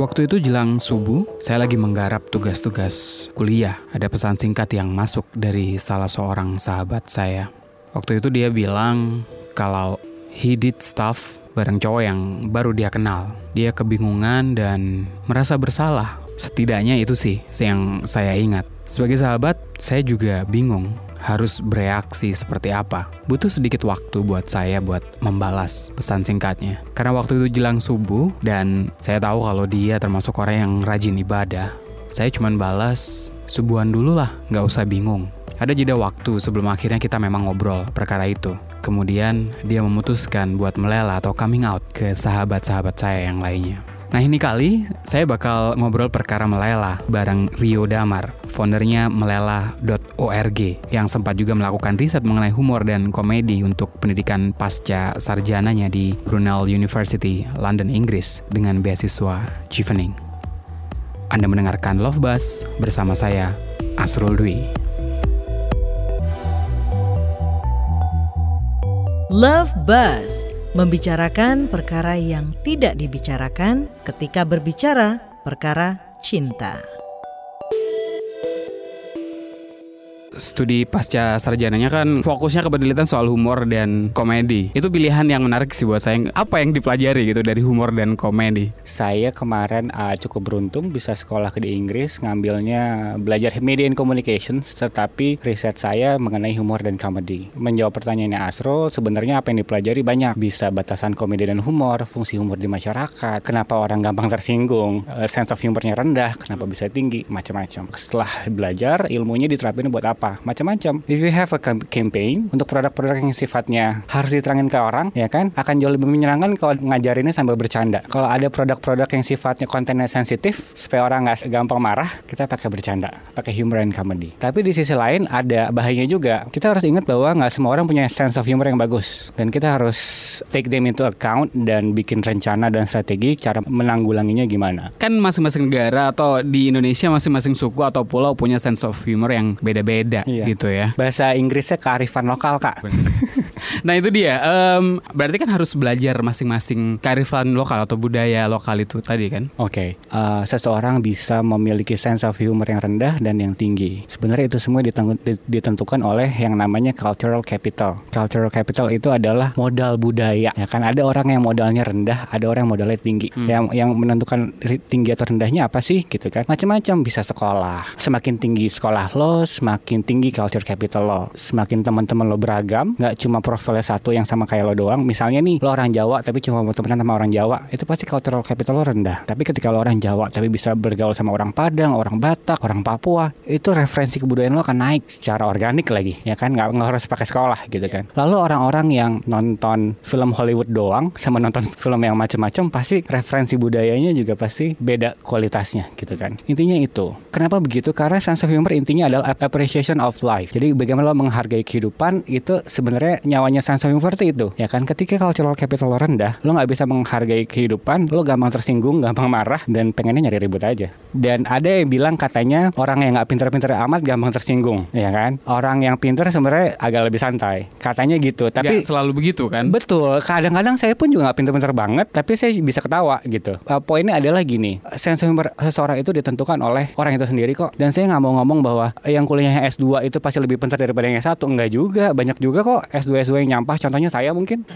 Waktu itu jelang subuh, saya lagi menggarap tugas-tugas kuliah. Ada pesan singkat yang masuk dari salah seorang sahabat saya. Waktu itu dia bilang kalau he did stuff bareng cowok yang baru dia kenal. Dia kebingungan dan merasa bersalah. Setidaknya itu sih yang saya ingat. Sebagai sahabat, saya juga bingung harus bereaksi seperti apa. Butuh sedikit waktu buat saya buat membalas pesan singkatnya. Karena waktu itu jelang subuh dan saya tahu kalau dia termasuk orang yang rajin ibadah. Saya cuma balas, subuhan dulu lah, nggak usah bingung. Ada jeda waktu sebelum akhirnya kita memang ngobrol perkara itu. Kemudian dia memutuskan buat melela atau coming out ke sahabat-sahabat saya yang lainnya. Nah ini kali saya bakal ngobrol perkara melela bareng Rio Damar, foundernya melela.org yang sempat juga melakukan riset mengenai humor dan komedi untuk pendidikan pasca sarjananya di Brunel University, London, Inggris dengan beasiswa Chevening. Anda mendengarkan Love Buzz bersama saya, Asrul Dwi. Love Buzz membicarakan perkara yang tidak dibicarakan ketika berbicara perkara cinta. Studi pasca sarjananya kan fokusnya ke penelitian soal humor dan komedi. Itu pilihan yang menarik sih buat saya. Apa yang dipelajari gitu dari humor dan komedi? Saya kemarin uh, cukup beruntung bisa sekolah ke di Inggris ngambilnya belajar media and communication tetapi riset saya mengenai humor dan komedi. Menjawab pertanyaannya Asro, sebenarnya apa yang dipelajari banyak. Bisa batasan komedi dan humor, fungsi humor di masyarakat, kenapa orang gampang tersinggung, uh, sense of humornya rendah, kenapa bisa tinggi, macam-macam. Setelah belajar, ilmunya diterapin buat apa? Macam-macam. If you have a campaign untuk produk-produk yang sifatnya harus diterangin ke orang, ya kan, akan jauh lebih menyenangkan kalau ngajarinnya sambil bercanda. Kalau ada produk-produk yang sifatnya kontennya sensitif, supaya orang nggak gampang marah, kita pakai bercanda, pakai humor and comedy. Tapi di sisi lain ada bahayanya juga. Kita harus ingat bahwa nggak semua orang punya sense of humor yang bagus, dan kita harus take them into account dan bikin rencana dan strategi cara menanggulanginya gimana. Kan masing-masing negara atau di Indonesia masing-masing suku atau pulau punya sense of humor yang beda-beda iya. gitu ya. Bahasa Inggrisnya kearifan lokal kak. Nah itu dia. Um, berarti kan harus belajar masing-masing kearifan lokal atau budaya lokal itu tadi kan? Oke. Okay. Uh, seseorang bisa memiliki sense of humor yang rendah dan yang tinggi. Sebenarnya itu semua ditentukan oleh yang namanya cultural capital. Cultural capital itu adalah modal budaya budaya ya kan ada orang yang modalnya rendah ada orang yang modalnya tinggi hmm. yang yang menentukan tinggi atau rendahnya apa sih gitu kan macam-macam bisa sekolah semakin tinggi sekolah lo semakin tinggi culture capital lo semakin teman-teman lo beragam nggak cuma profilnya satu yang sama kayak lo doang misalnya nih lo orang Jawa tapi cuma mau temenan sama orang Jawa itu pasti cultural capital lo rendah tapi ketika lo orang Jawa tapi bisa bergaul sama orang Padang orang Batak orang Papua itu referensi kebudayaan lo akan naik secara organik lagi ya kan nggak, nggak harus pakai sekolah gitu kan lalu orang-orang yang nonton film film Hollywood doang sama nonton film yang macam-macam pasti referensi budayanya juga pasti beda kualitasnya gitu kan. Intinya itu. Kenapa begitu? Karena sense of humor intinya adalah appreciation of life. Jadi bagaimana lo menghargai kehidupan itu sebenarnya nyawanya sense of humor itu ya kan. Ketika cultural capital lo rendah, lo nggak bisa menghargai kehidupan, lo gampang tersinggung, gampang marah dan pengennya nyari ribut aja. Dan ada yang bilang katanya orang yang nggak pinter-pinter amat gampang tersinggung, ya kan? Orang yang pinter sebenarnya agak lebih santai. Katanya gitu. Tapi gak selalu begitu kan? Betul kadang-kadang saya pun juga nggak pintar-pintar banget tapi saya bisa ketawa gitu uh, poinnya adalah gini sense humor seseorang itu ditentukan oleh orang itu sendiri kok dan saya nggak mau ngomong bahwa yang kuliahnya S2 itu pasti lebih pintar daripada yang S1 enggak juga banyak juga kok S2 S2 yang nyampah contohnya saya mungkin.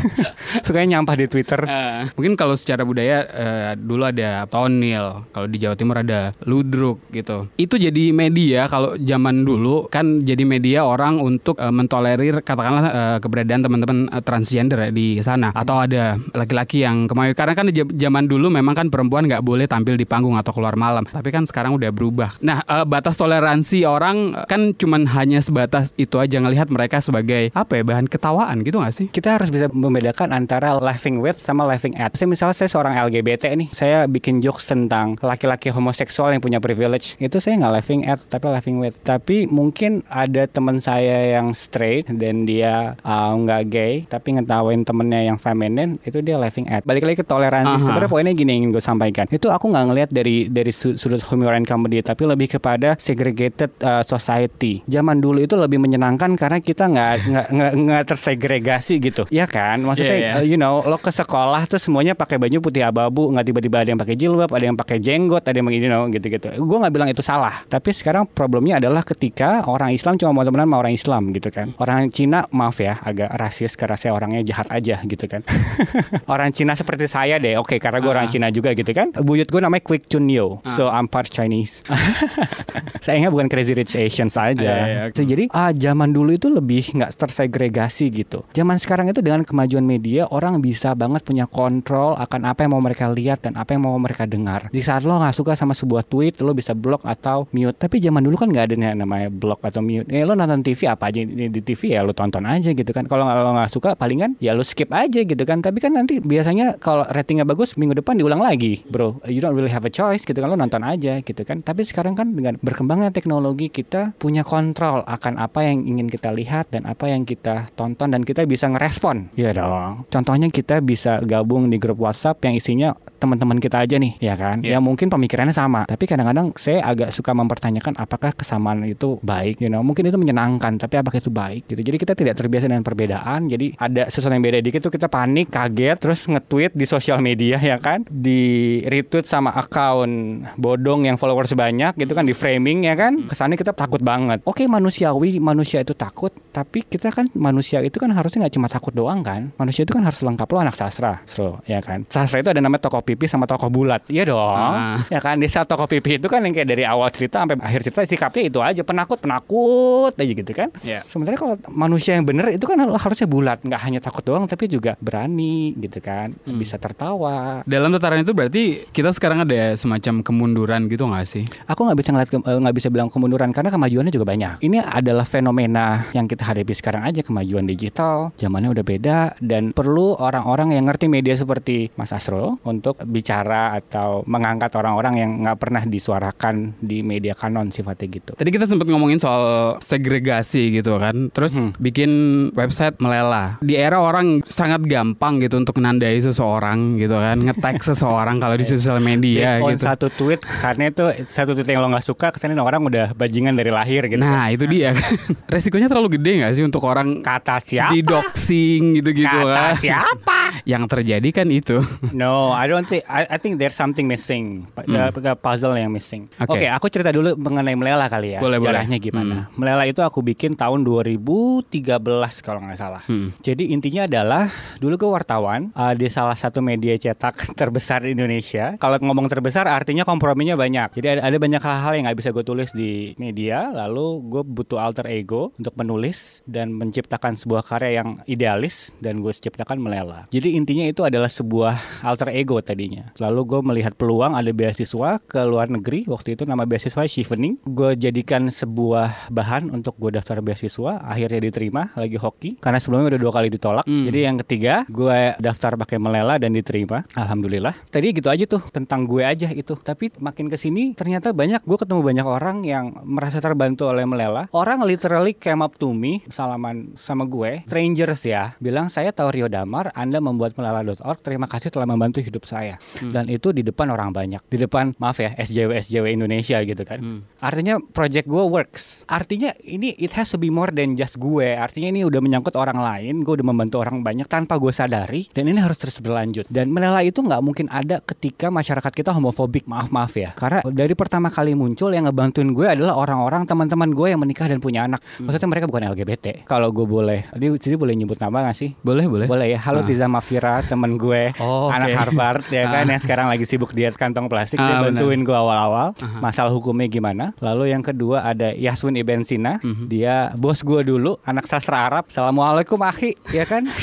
Sukanya nyampah di Twitter. Uh, mungkin kalau secara budaya uh, dulu ada Tonil kalau di Jawa Timur ada Ludruk gitu. Itu jadi media kalau zaman dulu kan jadi media orang untuk uh, mentolerir katakanlah uh, keberadaan teman-teman uh, transgender di sana. Atau ada laki-laki yang kemayu. Karena kan zaman dulu memang kan perempuan nggak boleh tampil di panggung atau keluar malam. Tapi kan sekarang udah berubah. Nah uh, batas toleransi orang kan cuman hanya sebatas itu aja ngelihat mereka sebagai apa ya bahan ketawaan gitu gak sih? Kita harus bisa membedakan antara laughing with sama laughing at. Saya misalnya saya seorang LGBT nih saya bikin jokes tentang laki-laki homoseksual yang punya privilege. Itu saya nggak laughing at tapi laughing with. Tapi mungkin ada teman saya yang straight dan dia uh, nggak uh, gay tapi ngetawain temennya yang feminin itu dia laughing at. Balik lagi ke toleransi. Sebenarnya poinnya gini yang ingin gue sampaikan. Itu aku nggak ngelihat dari dari sudut humor and comedy tapi lebih kepada segregated uh, society. Zaman dulu itu lebih menyenangkan karena kita nggak nggak nggak tersegregasi gitu. Ya kan? Maksudnya Iya, iya. uh, you know lo ke sekolah tuh semuanya pakai baju putih abu-abu nggak tiba-tiba ada yang pakai jilbab ada yang pakai jenggot ada yang you know gitu-gitu. Gue nggak bilang itu salah. Tapi sekarang problemnya adalah ketika orang Islam cuma mau temenan sama orang Islam gitu kan. Orang Cina maaf ya agak rasis karena saya orangnya jahat aja gitu kan. Orang Cina seperti saya deh oke karena gue orang Ah. Cina juga gitu kan. Buyut gue namanya Quick Chun Yo so I'm part Chinese. Sayangnya bukan Crazy Rich Asians aja. Iya, iya, So, jadi ah zaman dulu itu lebih nggak tersegregasi gitu. Zaman sekarang itu dengan kemajuan media orang bisa banget punya kontrol akan apa yang mau mereka lihat dan apa yang mau mereka dengar. Di saat lo nggak suka sama sebuah tweet lo bisa block atau mute. Tapi zaman dulu kan nggak ada yang namanya block atau mute. Eh lo nonton TV apa aja di, TV ya lo tonton aja gitu kan. Kalau lo nggak suka palingan ya lo skip aja gitu kan. Tapi kan nanti biasanya kalau ratingnya bagus minggu depan diulang lagi, bro. You don't really have a choice gitu kan lo nonton aja gitu kan. Tapi sekarang kan dengan berkembangnya teknologi kita punya kontrol akan apa yang ingin kita lihat dan apa yang kita tonton dan kita bisa ngerespon. Iya dong. Contohnya kita bisa gabung di grup WhatsApp yang isinya teman-teman kita aja nih, ya kan? Iya. Ya mungkin pemikirannya sama, tapi kadang-kadang saya agak suka mempertanyakan apakah kesamaan itu baik, you know. Mungkin itu menyenangkan, tapi apakah itu baik gitu. Jadi kita tidak terbiasa dengan perbedaan. Jadi ada sesuatu yang beda dikit tuh kita panik, kaget, terus nge-tweet di sosial media ya kan? Di retweet sama akun bodong yang followers banyak gitu kan di framing ya kan? Kesannya kita takut banget. Oke, manusiawi, manusia itu takut, tapi kita kan manusia itu kan harusnya nggak cuma takut doang kan? Manusia itu kan harus lengkap lo anak sastra, so, ya kan? Sastra itu ada namanya tokoh pipi sama tokoh bulat, iya dong. Ah. Ya kan di saat tokoh pipi itu kan yang kayak dari awal cerita sampai akhir cerita sikapnya itu aja penakut penakut aja gitu kan. Iya. Sementara kalau manusia yang bener itu kan harusnya bulat, nggak hanya takut doang tapi juga berani gitu kan, Hmm. bisa tertawa. Dalam tataran itu berarti kita sekarang ada semacam kemunduran gitu nggak sih? Aku nggak bisa ngeliat eh, nggak bisa bilang kemunduran karena kemajuannya juga banyak. Ini adalah fenomena yang kita hadapi sekarang aja kemajuan digital, zamannya udah beda dan perlu orang-orang yang ngerti media seperti Mas Asro untuk bicara atau mengangkat orang-orang yang nggak pernah disuarakan di media kanon sifatnya gitu. Tadi kita sempat ngomongin soal segregasi gitu kan, terus Hmm. bikin website melela. Di era orang sangat gampang gitu untuk menandai seseorang gitu kan, nge-tag seseorang kalau di sosial media Based on gitu. satu tweet kesannya tuh satu tweet yang lo nggak suka kesannya orang udah bajingan dari lahir gitu. Nah itu dia kan. Resikonya terlalu gede gak sih untuk orang kata siapa? di doxing gitu-gitu Kata kan. siapa? Yang terjadi kan itu. No, I don't think. I, I think there's something missing. Hmm. ada puzzle yang missing. Oke. Oke, aku cerita dulu mengenai Melela kali ya. Boleh, sejarahnya boleh. gimana? Melela itu aku bikin tahun 2013 kalau nggak salah. Hmm. Jadi intinya adalah dulu gue wartawan uh, di salah satu media cetak terbesar di Indonesia. Kalau ngomong terbesar artinya komprominya banyak. Jadi ada, ada banyak hal-hal yang nggak bisa gue tulis di media. Lalu gue butuh alter ego untuk menulis dan menciptakan sebuah karya yang idealis dan gue ciptakan Melela. Jadi intinya itu adalah sebuah alter ego tadinya. Lalu gue melihat peluang ada beasiswa ke luar negeri. Waktu itu nama beasiswa Chevening. Gue jadikan sebuah bahan untuk gue daftar beasiswa. Akhirnya diterima lagi hoki karena sebelumnya udah dua kali ditolak. Hmm. Jadi yang ketiga gue daftar pakai Melela dan diterima. Alhamdulillah. Tadi gitu aja tuh tentang gue aja itu. Tapi makin ke sini ternyata banyak gue ketemu banyak orang yang merasa terbantu oleh Melela. Orang literally came up to me salaman sama gue. Strangers ya bilang saya tahu Rio Damar. Anda membuat melela.org. Terima kasih telah membantu hidup saya. Dan itu di depan orang banyak. Di depan maaf ya SJW SJW Indonesia gitu kan. Artinya project gue works. Artinya ini it has to be more than just gue. Artinya ini udah menyangkut orang lain. Gue udah membantu orang banyak tanpa gue sadari. Dan ini harus terus berlanjut. Dan melela itu nggak mungkin ada ketika masyarakat kita homofobik. Maaf maaf ya. Karena dari pertama kali muncul yang ngebantuin gue adalah orang-orang teman-teman gue yang menikah dan punya anak. Maksudnya mereka bukan LGBT. Kalau gue boleh, ini jadi boleh nyebut nama gak sih? Boleh boleh. Boleh ya. Halo Ah. Tiza Mafira, temen gue, Oh, oke. anak Harvard ya kan Ah. yang sekarang lagi sibuk diet kantong plastik. Dia Ah, bantuin gue awal-awal. Aha. Masalah hukumnya gimana. Lalu yang kedua ada Yaswin Ibn Sina. Mhm. Dia bos gue dulu, anak sastra Arab. Assalamualaikum akhi, ya kan?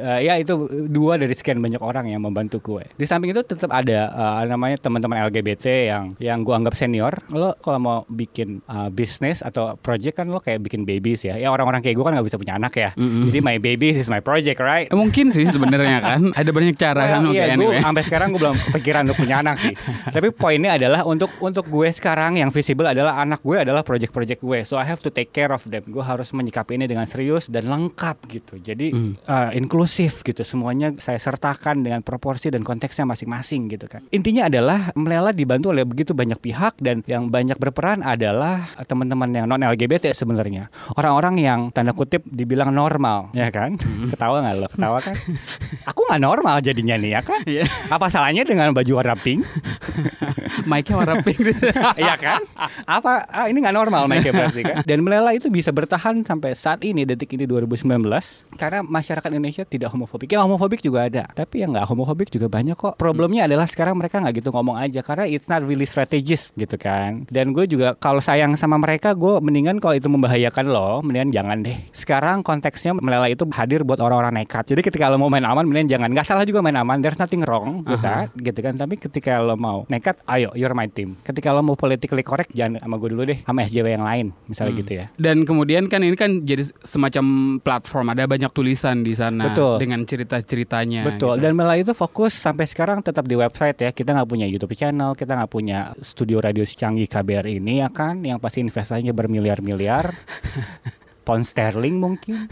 Eh, ya itu dua dari sekian banyak orang yang membantu gue. Di samping itu tetap ada eh, namanya teman-teman LGBT yang yang gue anggap senior. Lo kalau mau bikin eh, bisnis atau project kan lo kayak bikin babies ya. Ya orang-orang kayak gue kan nggak bisa punya anak ya. Mm-mm. Jadi my babies is my project right? Mungkin sih sebenarnya kan ada banyak cara kan Well, oke iya, gue anyway. sampai sekarang gue belum kepikiran untuk punya anak sih. Tapi poinnya adalah untuk untuk gue sekarang yang visible adalah anak gue adalah project-project gue. So I have to take care of them. Gue harus menyikapi ini dengan serius dan lengkap gitu. Jadi Hmm. uh, inklusif gitu. Semuanya saya sertakan dengan proporsi dan konteksnya masing-masing gitu kan. Intinya adalah Melela dibantu oleh begitu banyak pihak dan yang banyak berperan adalah teman-teman yang non LGBT sebenarnya. Orang-orang yang tanda kutip dibilang normal, ya kan? Hmm. Ketawa nggak lo? Ketawa kan? Aku nggak normal jadinya nih ya kan? Iya. Apa salahnya dengan baju warna pink? Mic-nya warna pink. Iya kan? Apa ah, ini nggak normal mereka berarti kan? Dan Melela itu bisa bertahan sampai saat ini detik ini 2019 karena masyarakat Indonesia tidak homofobik. Ya homofobik juga ada, tapi yang nggak homofobik juga banyak kok. Problemnya adalah sekarang mereka nggak gitu ngomong aja karena it's not really strategist gitu kan. Dan gue juga kalau sayang sama mereka, gue mendingan kalau itu membahayakan lo, mendingan jangan deh. Sekarang konteksnya Melela itu hadir buat orang-orang nekat. Jadi ketika lo mau main aman, mendingan jangan. Nggak salah juga main aman. There's nothing wrong with Aha. that, gitu kan. Tapi ketika lo mau nekat, ayo you're my team. Ketika lo mau politically correct, jangan sama gue dulu deh, sama SJW yang lain, misalnya Hmm. gitu ya. Dan kemudian kan ini kan jadi semacam platform ada banyak tulisan di sana Betul. dengan cerita-ceritanya. Betul. gitu. Dan Mela itu fokus sampai sekarang tetap di website ya. Kita nggak punya YouTube channel, kita nggak punya studio radio secanggih KBR ini ya kan, yang pasti investasinya bermiliar-miliar. pound sterling mungkin.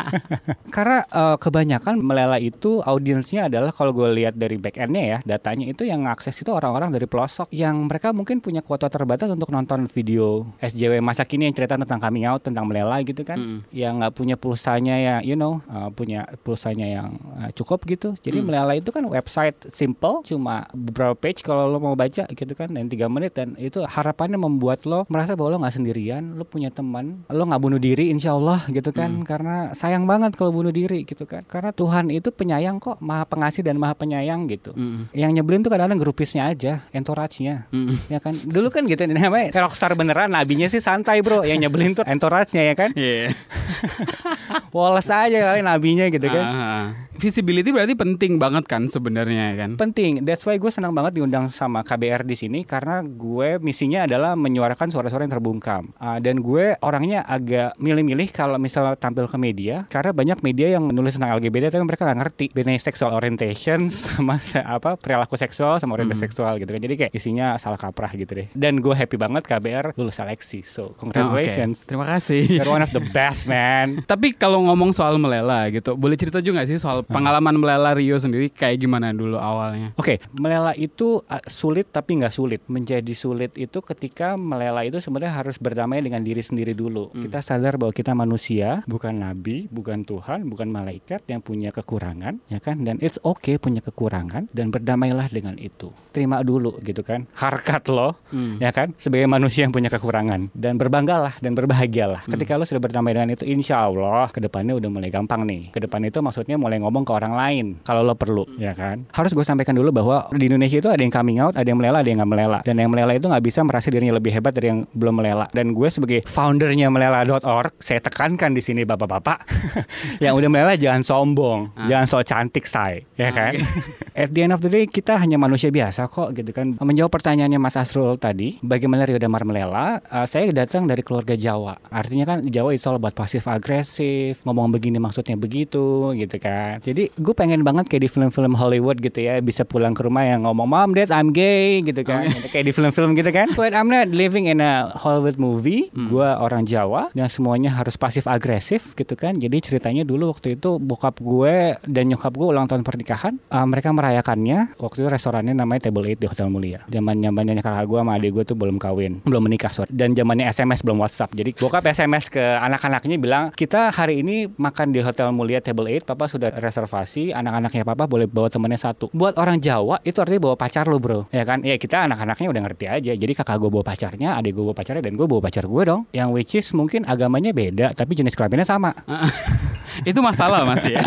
Karena eh, kebanyakan Melela itu audiensnya adalah kalau gue lihat dari back endnya ya, datanya itu yang ngakses itu orang-orang dari pelosok yang mereka mungkin punya kuota terbatas untuk nonton video SJW masa kini yang cerita tentang coming out, tentang Melela gitu kan, Mm. yang nggak punya pulsanya ya, you know, eh, punya pulsanya yang eh, cukup gitu. Jadi Mm. Melela itu kan website simple, cuma beberapa page kalau lo mau baca gitu kan, dan tiga menit dan itu harapannya membuat lo merasa bahwa lo nggak sendirian, lo punya teman, lo nggak bunuh diri insya Allah gitu kan, Hmm. karena sayang banget kalau bunuh diri gitu kan, karena Tuhan itu penyayang kok, maha pengasih dan maha penyayang gitu. Mm. Yang nyebelin tuh kadang-kadang grupisnya aja, entourage-nya. Mm. Ya kan, dulu kan gitu namanya rockstar beneran, nabinya sih santai bro, yang nyebelin tuh entourage-nya ya kan, Iya. Wallace aja kali nabinya gitu kan. Ah. Visibility berarti penting banget kan sebenarnya kan. Penting, that's why gue senang banget diundang sama KBR di sini karena gue misinya adalah menyuarakan suara-suara yang terbungkam. Ah, dan gue orangnya agak milih-milih kalau misalnya tampil ke media karena banyak media yang menulis tentang LGBT tapi mereka nggak ngerti bedanya sexual orientation sama apa perilaku seksual sama orientasi seksual gitu kan. Jadi kayak isinya salah kaprah gitu deh. Dan gue happy banget KBR lulus seleksi. So Oh, oke. congratulations. Terima kasih. You're one of the best man. Tapi kalau ngomong soal melela gitu, boleh cerita juga sih soal pengalaman melela Rio sendiri kayak gimana dulu awalnya? Oke, melela itu uh, sulit tapi nggak sulit. Menjadi sulit itu ketika melela itu sebenarnya harus berdamai dengan diri sendiri dulu. Kita sadar bahwa kita manusia, bukan nabi, bukan Tuhan, bukan malaikat yang punya kekurangan, ya kan? Dan it's okay punya kekurangan dan berdamailah dengan itu. Terima dulu gitu kan. Harkat lo, Hmm. ya kan? Sebagai manusia yang punya kekurangan dan berbanggalah dan berbahagialah. Ketika lo sudah berdamai dengan itu, insya Allah ke depannya udah mulai gampang nih. Ke depan itu maksudnya mulai ngomong ke orang lain kalau lo perlu, ya kan? Harus gue sampaikan dulu bahwa di Indonesia itu ada yang coming out, ada yang melela, ada yang nggak melela. Dan yang melela itu nggak bisa merasa dirinya lebih hebat dari yang belum melela. Dan gue sebagai foundernya melela.org, saya tekankan di sini bapak-bapak, yang udah melela jangan sombong, jangan so cantik say, ya kan? At the end of the day kita hanya manusia biasa kok gitu kan. Menjawab pertanyaannya Mas Asrul tadi, bagaimana Rio Damar melela? Uh, saya datang dari keluarga Jawa. Artinya kan Jawa itu all about pasif agresif, ngomong begini maksudnya begitu gitu kan. Jadi gue pengen banget kayak di film-film Hollywood gitu ya, bisa pulang ke rumah yang ngomong mom, dad, I'm gay gitu kan. kayak di film-film gitu kan. But I'm not living in a Hollywood movie. Gue orang Jawa yang semuanya harus pasif agresif gitu kan. Jadi ceritanya dulu waktu itu bokap gue dan nyokap gue ulang tahun pernikahan, uh, mereka merayakannya. Waktu itu restorannya namanya Table 8 di Hotel Mulia. Zaman zamannya kakak gue sama adik gue tuh belum kawin, belum menikah sorry. Dan zamannya SMS belum WhatsApp. Jadi bokap SMS ke anak-anaknya bilang kita hari ini makan di Hotel Mulia Table 8. Papa sudah reservasi. Anak-anaknya papa boleh bawa temannya satu. Buat orang Jawa itu artinya bawa pacar lo bro, ya kan? Ya kita anak-anaknya udah ngerti aja. Jadi kakak gue bawa pacarnya, adik gue bawa pacarnya, dan gue bawa pacar gue dong. Yang which is mungkin agamanya beda, tapi jenis kelaminnya sama. Itu masalah masih ya.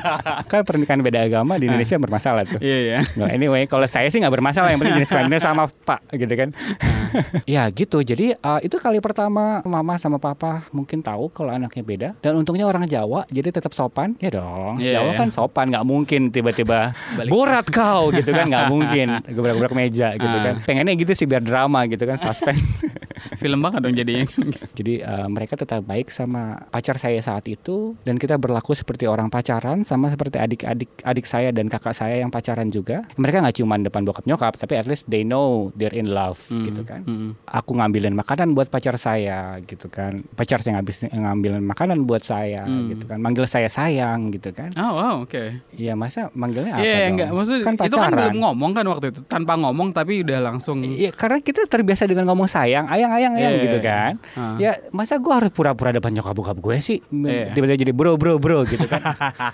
kan pernikahan beda agama di Indonesia bermasalah tuh. Iya ya. No, anyway, kalau saya sih nggak bermasalah. Yang penting jenis kelaminnya sama Pak, gitu kan. ya gitu. Jadi uh, itu kali pertama mama sama papa mungkin tahu kalau anaknya beda. Dan untungnya orang Jawa, jadi tetap sopan. Ya dong. Iya, Jawa iya. kan sopan, nggak mungkin tiba-tiba borat kau gitu kan, nggak mungkin. Gebrak-gebrak meja gitu Ah. kan. Pengennya gitu sih biar drama gitu kan, suspense. Film banget dong jadinya. Jadi uh, mereka tetap baik sama pacar saya saat itu dan kita berlaku seperti orang pacaran sama seperti adik-adik adik saya dan kakak saya yang pacaran juga. Mereka nggak cuma depan bokap nyokap tapi at least they know they're in love gitu kan. Mm. Aku ngambilin makanan buat pacar saya gitu kan. Pacar saya ngabis ngambilin makanan buat saya Hmm. gitu kan. Manggil saya sayang gitu kan. Oh, wow, oke. Iya masa manggilnya apa Iya, dong? enggak maksud kan itu kan pacaran. belum ngomong kan waktu itu. Tanpa ngomong tapi udah langsung Iya karena kita terbiasa dengan ngomong sayang, ayang, ayang, ayang Iya, gitu iya. kan. Ah. Ya masa gue harus pura-pura depan nyokap bokap gue sih, Iya. tiba-tiba jadi bro, bro, bro gitu kan.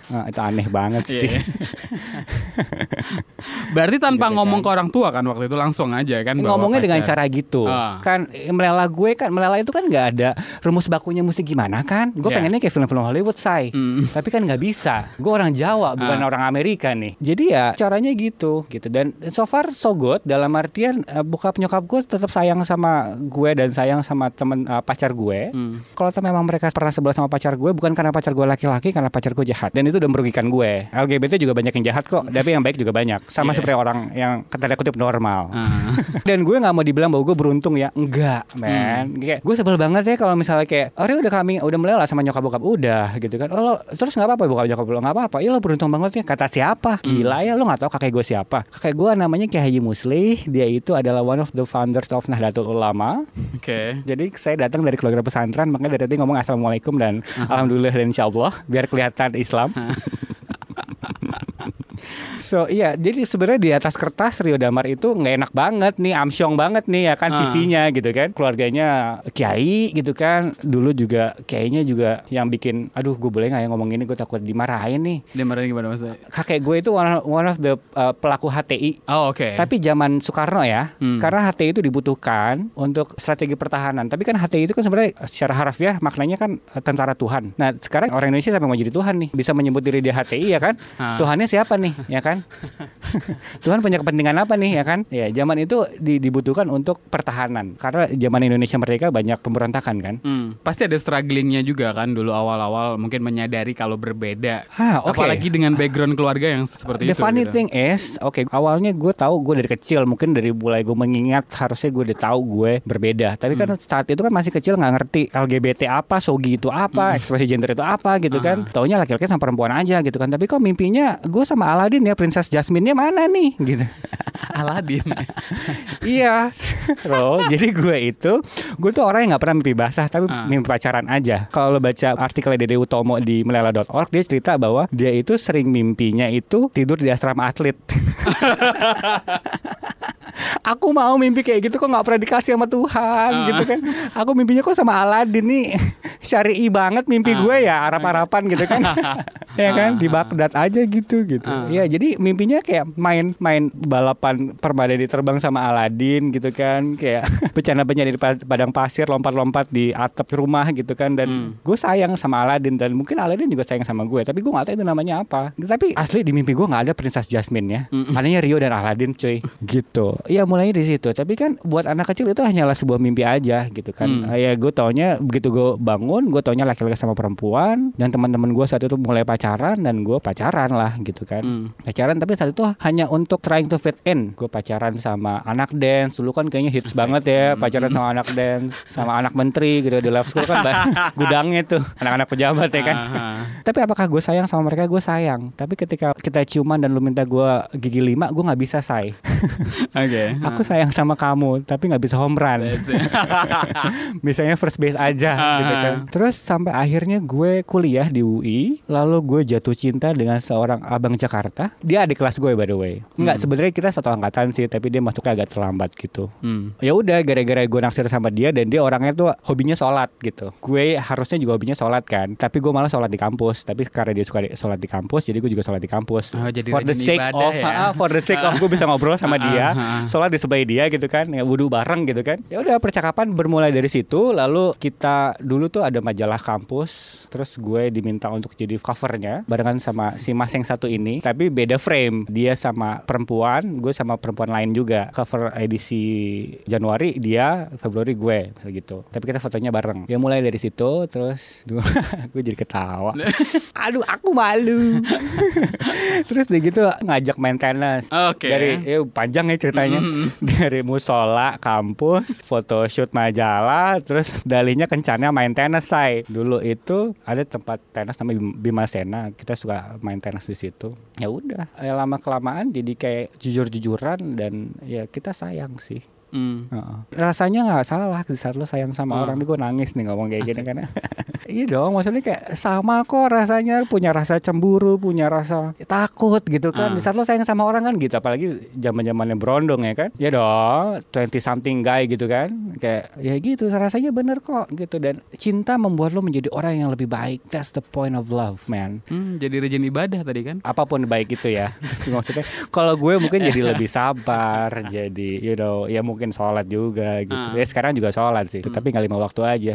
nah, itu aneh banget Iya. sih. Berarti tanpa Gitu ngomong kan. ke orang tua kan waktu itu langsung aja kan Ngomongnya dengan pacar. cara gitu, Ah. kan melela gue kan, melela itu kan nggak ada rumus bakunya mesti gimana kan? Gue Iya. pengennya kayak film-film Hollywood say, Mm. tapi kan nggak bisa. Gue orang Jawa bukan Ah. orang Amerika nih. Jadi ya caranya gitu, gitu. Dan so far so good dalam artian eh, bokap nyokap gue tetap sayang sama gue dan sayang sama temen eh, pacar gue. Mm. Kalau memang mereka pernah sebelah sama pacar gue bukan karena pacar gue laki-laki karena pacar gue jahat dan itu udah merugikan gue. LGBT juga banyak yang jahat kok, tapi yang baik juga banyak. Sama Iya. seperti orang yang tanda kutip normal. Ah. Dan gue nggak mau dibilang bahwa gue beruntung ya, enggak, men. Kayak gue sebel banget ya kalau misalnya kayak, Ori udah kami udah melela sama nyokap bokap udah gitu kan. Oh lo terus nggak apa-apa bokap nyokap lo nggak apa-apa. Ya lo beruntung banget ya. Kata siapa? Gila ya lo nggak tahu kakek gue siapa? Kakek gue namanya Kiai Haji Muslih. Dia itu adalah one of the founders of Nahdlatul Ulama. Oke. Jadi saya datang dari keluarga pesantren, makanya dari tadi ngomong assalamualaikum dan alhamdulillah dan insyaallah biar kelihatan Islam. So iya, jadi sebenarnya di atas kertas Rio Damar itu nggak enak banget nih, amsyong banget nih ya kan Ah. CV-nya gitu kan. Keluarganya kiai gitu kan. Dulu juga kiainya juga yang bikin, aduh gue boleh nggak ya ngomong ini, gue takut dimarahin nih. Dia marahnya gimana maksudnya? Kakek gue itu one, one of the uh, pelaku HTI Oh, oke. tapi zaman Soekarno ya, Hmm. karena HTI itu dibutuhkan untuk strategi pertahanan. Tapi kan HTI itu kan sebenarnya secara harfiah maknanya kan eh, tentara Tuhan. Nah sekarang orang Indonesia sampai mau jadi Tuhan nih, bisa menyebut diri dia HTI ya kan? Ah. Tuhannya siapa nih, ya kan? Tuhan punya kepentingan apa nih, ya kan? Ya zaman itu di- dibutuhkan untuk pertahanan. Karena zaman Indonesia merdeka banyak pemberontakan kan. Hmm, pasti ada strugglingnya juga kan dulu awal-awal mungkin menyadari kalau berbeda. Hah, oke. Apalagi dengan background keluarga yang seperti The itu. funny gitu. thing is, oke, awalnya gue tahu gue dari kecil, mungkin dari mulai gue mengingat harusnya gue udah tahu gue berbeda. Tapi kan Hmm. saat itu kan masih kecil nggak ngerti LGBT apa, sogi itu apa, ekspresi gender itu apa gitu kan. Ah. Taunya laki-laki sama perempuan aja gitu kan. Tapi kok mimpinya gue sama Aladin ya, Princess Jasmine-nya mana nih gitu. Aladin. iya, bro. Jadi gue itu, gue tuh orang yang nggak pernah mimpi basah, tapi Ah. mimpi pacaran aja. Kalau lo baca artikel Dede Utomo di melela.org, dia cerita bahwa dia itu sering mimpinya itu tidur di asrama atlet. Aku mau mimpi kayak gitu kok nggak pernah dikasih sama Tuhan Ah. gitu kan. Aku mimpinya kok sama Aladin nih. Syari'i banget mimpi Ah. gue ya, harap-harapan gitu kan. ya kan di Baghdad aja gitu gitu. Ah. Ya jadi mimpinya kayak main-main balapan permadani terbang sama Aladin gitu kan, kayak bercanda-bercanda di pa- padang pasir, lompat-lompat di atap rumah gitu kan dan Hmm. gue sayang sama Aladin dan mungkin Aladin juga sayang sama gue, tapi gue gak tahu itu namanya apa. Tapi asli di mimpi gue nggak ada Princess Jasmine ya. Mm. Adanya Rio dan Aladin cuy gitu. Iya mulainya di situ. Tapi kan buat anak kecil itu hanyalah sebuah mimpi aja gitu kan. Hmm. Ya gue taunya begitu gue bangun, gue taunya laki-laki sama perempuan dan teman-teman gue saat itu mulai pacaran dan gue pacaran lah gitu kan. Hmm. Pacaran tapi saat itu hanya untuk trying to fit in. Gue pacaran sama anak dance. Dulu kan kayaknya hits Asik. banget ya Hmm. pacaran sama anak dance, sama anak menteri gitu di love school kan gudangnya tuh anak-anak pejabat ya kan. Tapi apakah gue sayang sama mereka? Gue sayang. Tapi ketika kita ciuman dan lu minta gue gigi lima, gue nggak bisa say. Oke. Aku sayang sama kamu, tapi nggak bisa home run. Bisanya first base aja gitu kan. Terus sampai akhirnya gue kuliah di UI, lalu gue jatuh cinta dengan seorang abang Jakarta. Dia adik kelas gue by the way. Enggak, Hmm. sebenarnya kita satu angkatan sih, tapi dia masuknya agak terlambat gitu. Hmm. Ya udah gara-gara gue naksir sama dia dan dia orangnya tuh hobinya sholat gitu. Gue harusnya juga hobinya sholat kan, tapi gue malah sholat di kampus. Tapi karena dia suka sholat di kampus, jadi gue juga sholat di kampus. Oh, jadi for the sake of, ya. ah, for the sake of gue bisa ngobrol sama Ah, dia, ah, ah. Sholat di sebelah dia gitu kan, ya wudhu bareng gitu kan. Ya udah percakapan bermulai dari situ. Lalu kita dulu tuh ada majalah kampus, terus gue diminta untuk jadi covernya barengan sama si mas yang satu ini tapi beda frame. Dia sama perempuan gue sama perempuan lain juga. Cover edisi Januari dia Februari gue misalnya gitu. Tapi kita fotonya bareng. Ya mulai dari situ terus gue jadi ketawa. Aduh aku malu. Terus dia gitu ngajak main tenis Oke. dari ya panjang ya ceritanya dari musola kampus photoshoot majalah terus dalinya kencannya main tenis say dulu itu ada tempat tenis namanya Bim- Bima Sena kita suka main tenis di situ ya udah ya lama kelamaan jadi kayak jujur jujuran dan ya kita sayang sih Hmm. Heeh. rasanya nggak salah saat lo sayang sama Oh. orang nih gue nangis nih ngomong kayak gini Asik. iya dong maksudnya kayak sama kok rasanya. Punya rasa cemburu punya rasa takut gitu kan. Ah. di saat lo sayang sama orang kan gitu apalagi zaman zamannya berondong ya kan. Ya dong 20 something guy gitu kan. Kayak ya gitu rasanya bener kok gitu. Dan cinta membuat lo menjadi orang yang lebih baik. That's the point of love man. Hmm, jadi rejim ibadah tadi kan? apa pun baik itu ya. Maksudnya kalau gue mungkin jadi lebih sabar jadi you know ya mungkin sholat juga gitu. Ah. ya sekarang juga sholat sih tapi nggak lima waktu aja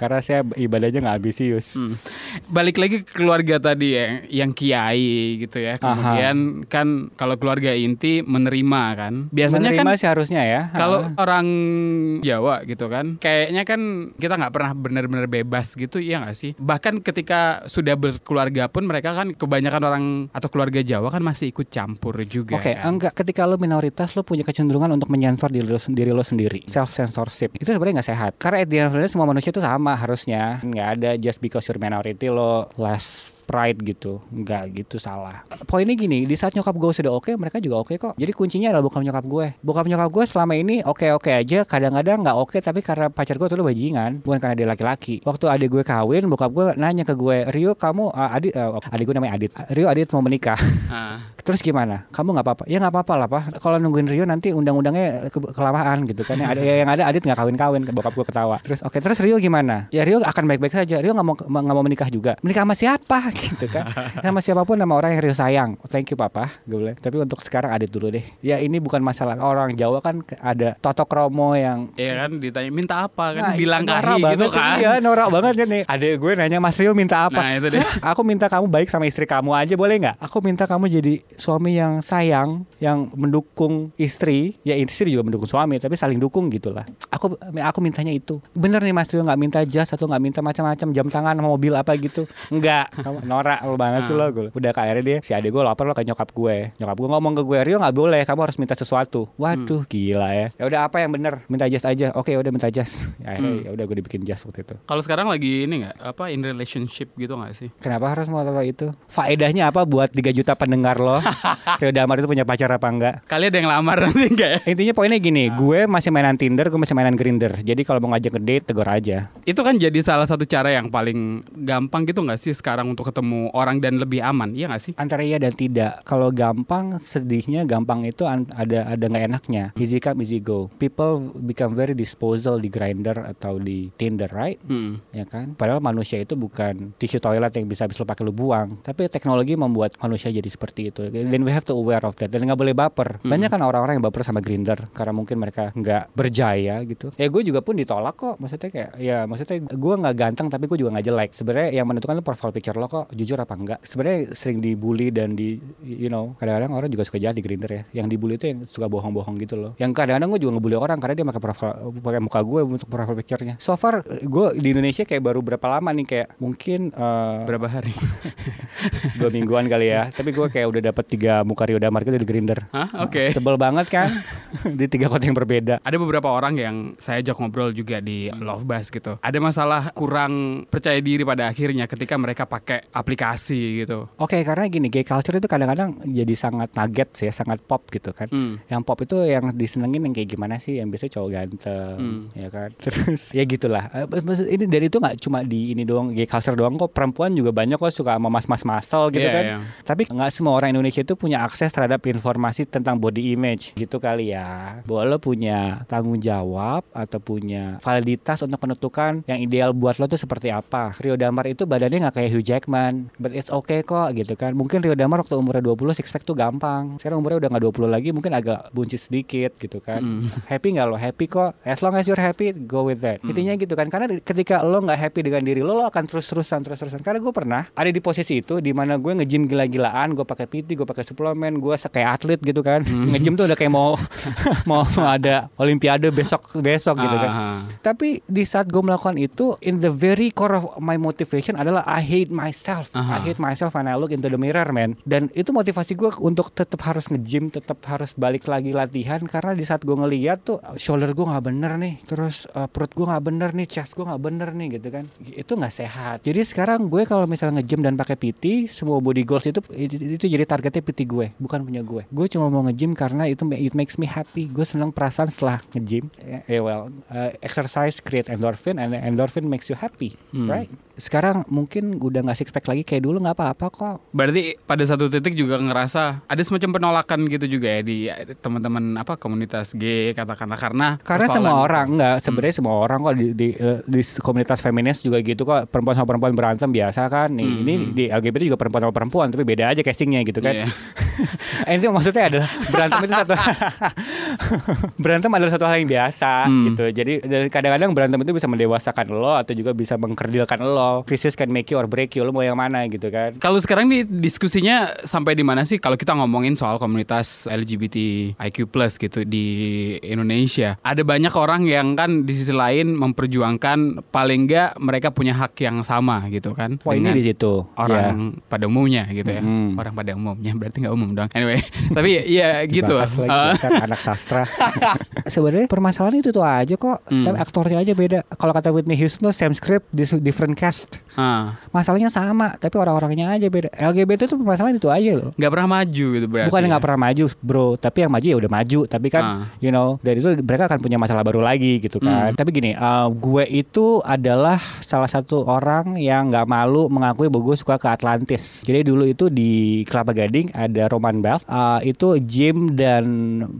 karena saya ibadahnya nggak ambisius Hmm. Balik lagi ke keluarga tadi ya, yang kiai gitu ya. Kemudian kan kalau keluarga inti menerima kan. Biasanya menerima kan sih harusnya ya kalau orang Jawa gitu kan, kayaknya kan kita nggak pernah benar-benar bebas gitu, iya nggak sih? Bahkan ketika sudah berkeluarga pun mereka kan kebanyakan orang atau keluarga Jawa kan masih ikut campur juga. Oke, kan? enggak ketika lo minoritas lo punya kecenderungan untuk menyensor diri lo, diri lo sendiri. Self censorship. Itu sebenarnya nggak sehat. Karena at the end of the day semua manusia itu sama harusnya. Nggak ada just because you're minority lo less pride gitu nggak gitu salah poinnya gini di saat nyokap gue sudah oke mereka juga oke kok jadi kuncinya adalah bokap nyokap gue bokap nyokap gue selama ini oke oke aja kadang-kadang nggak oke tapi karena pacar gue tuh bajingan bukan karena dia laki-laki waktu adik gue kawin bokap gue nanya ke gue Rio kamu uh, adik uh, adik gue namanya Adit Rio Adit mau menikah Ah. Terus gimana? Kamu nggak apa-apa? Ya nggak apa-apa lah pak. Kalau nungguin Rio nanti undang-undangnya ke- kelamaan gitu kan. Yang ada yang ada Adit nggak kawin-kawin. Bokap gue ketawa. Terus oke terus Rio gimana? Ya Rio akan baik-baik saja. Rio nggak mau nggak mau menikah juga. Menikah sama siapa? Gitu kan? Sama siapa pun nama orang yang Rio sayang. Thank you papa. Gue bilang. Tapi untuk sekarang Adit dulu deh. Ya ini bukan masalah orang Jawa kan ada totok romo yang Iya kan ditanya minta apa kan Nah, bilang kahi gitu banget. kan. Iya norak banget kan nih Adek gue nanya Mas Rio minta apa Nah, itu deh. Aku minta kamu baik sama istri kamu aja boleh nggak Aku minta kamu jadi suami yang sayang Yang mendukung istri Ya istri juga mendukung suami Tapi saling dukung gitu lah Aku aku mintanya itu Bener nih Mas Rio nggak minta jas Atau nggak minta macam-macam Jam tangan mobil apa gitu Enggak Kamu norak lo banget sih lo gue. Udah kayak akhirnya dia Si adek gue lapar lo ke nyokap gue Nyokap gue ngomong ke gue Rio nggak boleh Kamu harus minta sesuatu Waduh gila ya Ya udah apa yang bener Minta jas aja Oke udah minta jas ya, akhirnya ya udah gue dibikin jas waktu itu Kalau sekarang lagi ini nggak apa in relationship gitu nggak sih? Kenapa harus mau tahu itu? Faedahnya apa buat 3 juta pendengar lo? Rio Damar itu punya pacar apa enggak? Kalian ada yang lamar nanti enggak ya? Intinya poinnya gini, gue masih mainan Tinder, gue masih mainan Grinder. Jadi kalau mau ngajak ke date, tegur aja. Itu kan jadi salah satu cara yang paling gampang gitu nggak sih sekarang untuk ketemu orang dan lebih aman, iya nggak sih? Antara iya dan tidak. Kalau gampang, sedihnya gampang itu ada ada nggak enaknya. Easy come, easy go. People become very disposal di Grinder atau di Tinder, right? Hmm. ya kan? Padahal manusia itu bukan tisu toilet yang bisa habis lo pakai lo buang, tapi teknologi membuat manusia jadi seperti itu. Dan we have to aware of that. Dan nggak boleh baper. Banyak kan orang-orang yang baper sama Grinder karena mungkin mereka nggak berjaya gitu. Ya gue juga pun ditolak kok. Maksudnya kayak ya maksudnya gue nggak ganteng tapi gue juga nggak jelek. Sebenarnya yang menentukan itu profile picture lo kok jujur apa enggak. Sebenarnya sering dibully dan di you know kadang-kadang orang juga suka jahat di Grinder ya. Yang dibully itu yang suka bohong-bohong gitu loh. Yang kadang-kadang gue juga ngebully orang karena dia pakai profile pakai muka gue untuk profile picture-nya. So far gue di Indonesia kayak baru berapa lama nih kayak mungkin eh, Berapa hari? dua mingguan kali ya. Tapi gue kayak udah dapat tiga muka Rio Damar gitu di Grinder. Hah? Oke. Sebel banget kan di tiga kota yang berbeda. Ada beberapa orang yang saya ajak ngobrol juga di Love Bus gitu. Ada masalah kurang percaya diri pada akhirnya ketika mereka pakai aplikasi gitu. Oke karena gini gay culture itu kadang-kadang jadi sangat nugget sih ya, sangat pop gitu kan. Hmm. Yang pop itu yang disenengin yang kayak gimana sih? Yang biasanya cowok ganteng, Hmm. ya kan. Terus ya gitulah. Eh, maksud- Ini dari itu nggak cuma di ini doang gay culture doang kok. Perempuan juga banyak kok suka sama mas-mas masal gitu Iya, kan. iya. Tapi nggak semua orang Indonesia itu punya akses terhadap informasi tentang body image gitu kali ya. Bahwa lo punya tanggung jawab atau punya validitas untuk menentukan yang ideal buat lo tuh seperti apa. Rio Damar itu badannya nggak kayak Hugh Jackman ringan, but it's okay kok gitu kan. Mungkin Rio Damar waktu umurnya 20 six pack tuh gampang. Sekarang umurnya udah nggak 20 lagi, mungkin agak buncit sedikit gitu kan. Hmm. Happy nggak lo? Happy kok. As long as you're happy, go with that. Hmm. Intinya gitu kan. Karena ketika lo nggak happy dengan diri lo, lo akan terus-terusan terus-terusan. Karena gue pernah ada di posisi itu di mana gue nge-gym gila-gilaan, gue pakai PT, gue pakai suplemen, gue kayak atlet gitu kan. Hmm. Nge-gym tuh udah kayak mau mau ada olimpiade besok besok gitu kan. Ah. Tapi di saat gue melakukan itu, in the very core of my motivation adalah I hate myself. Aha. I hate myself when I look into the mirror, man. Dan itu motivasi gue untuk tetap harus nge-gym, tetap harus balik lagi latihan karena di saat gue ngeliat tuh shoulder gue nggak bener nih, terus uh, perut gue nggak bener nih, chest gue nggak bener nih gitu kan. Itu nggak sehat. Jadi sekarang gue kalau misalnya nge-gym dan pakai PT, semua body goals itu itu, jadi targetnya PT gue, bukan punya gue. Gue cuma mau nge-gym karena itu it makes me happy. Gue seneng perasaan setelah nge-gym. Eh, well, uh, exercise create endorphin and endorphin makes you happy, Hmm. right? Sekarang mungkin udah nggak six pack lagi kayak dulu nggak apa-apa kok. Berarti pada satu titik juga ngerasa ada semacam penolakan gitu juga ya di teman-teman apa komunitas G katakanlah karena Karena semua orang enggak sebenarnya semua orang kok di, di eh, di komunitas feminis juga gitu kok perempuan sama perempuan berantem biasa kan. Nih Hmm. ini di LGBT juga perempuan sama perempuan tapi beda aja castingnya gitu kan. Itu maksudnya adalah berantem itu satu berantem adalah satu hal yang biasa Hmm. gitu. Jadi dan kadang-kadang berantem itu bisa mendewasakan lo atau juga bisa mengkerdilkan lo. Krisis can make you or break you. Lo mau yang mana gitu kan? Kalau sekarang nih diskusinya sampai di mana sih kalau kita ngomongin soal komunitas LGBT IQ plus gitu di Indonesia. Ada banyak orang yang kan di sisi lain memperjuangkan paling enggak mereka punya hak yang sama gitu kan. Wah ini di situ. orang pada umumnya gitu ya. Mhm. Orang pada umumnya berarti nggak umum dong. Anyway, tapi ya gitu. Dibahas lagi, Eh, dasar anak sastra. Sebenarnya permasalahan itu tuh aja kok. Hmm. Tapi aktornya aja beda. Kalau kata Whitney Houston tuh same script, different cast. ah, Masalahnya sama, tapi orang-orangnya aja beda. LGBT tuh permasalahan itu aja loh. nggak pernah maju gitu berarti. Bukan ya. nggak pernah maju, bro. Tapi yang maju ya udah maju. Tapi kan, Ah. you know, dari itu mereka akan punya masalah baru lagi gitu kan. Hmm. Tapi gini, uh, gue itu adalah salah satu orang yang nggak malu mengakui bahwa gue suka ke Atlantis. Jadi dulu itu di Kelapa Gading ada Roman Bath. Uh, itu gym dan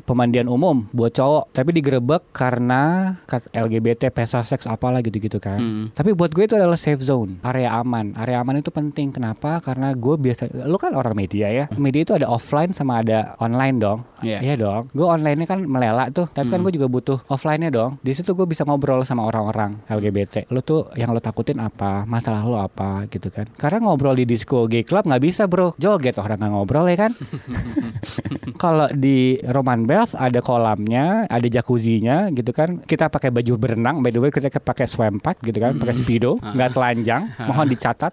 pemandian umum buat cowok. Tapi digerebek karena LGBT, pesa seks apalah gitu-gitu kan. Hmm. Tapi buat gue itu adalah safe zone, area aman. Area aman itu penting. Kenapa? Karena gue biasa, lu kan orang media ya. Media itu ada offline sama ada online dong. Iya. Iya dong. Gue online-nya kan melelak tuh. Tapi kan Hmm. gue juga butuh offline-nya dong. Di situ gue bisa ngobrol sama orang-orang LGBT. Lu tuh yang lo takutin apa? Masalah lo apa gitu kan? Karena ngobrol di disco gay club nggak bisa bro. Joget orang nggak ngobrol ya kan? Kalau di Roman Bath ada kolamnya, ada jacuzzinya gitu kan. Kita pakai baju berenang, by the way kita pakai swim gitu kan, pakai speedo, nggak telanjang, mohon dicatat.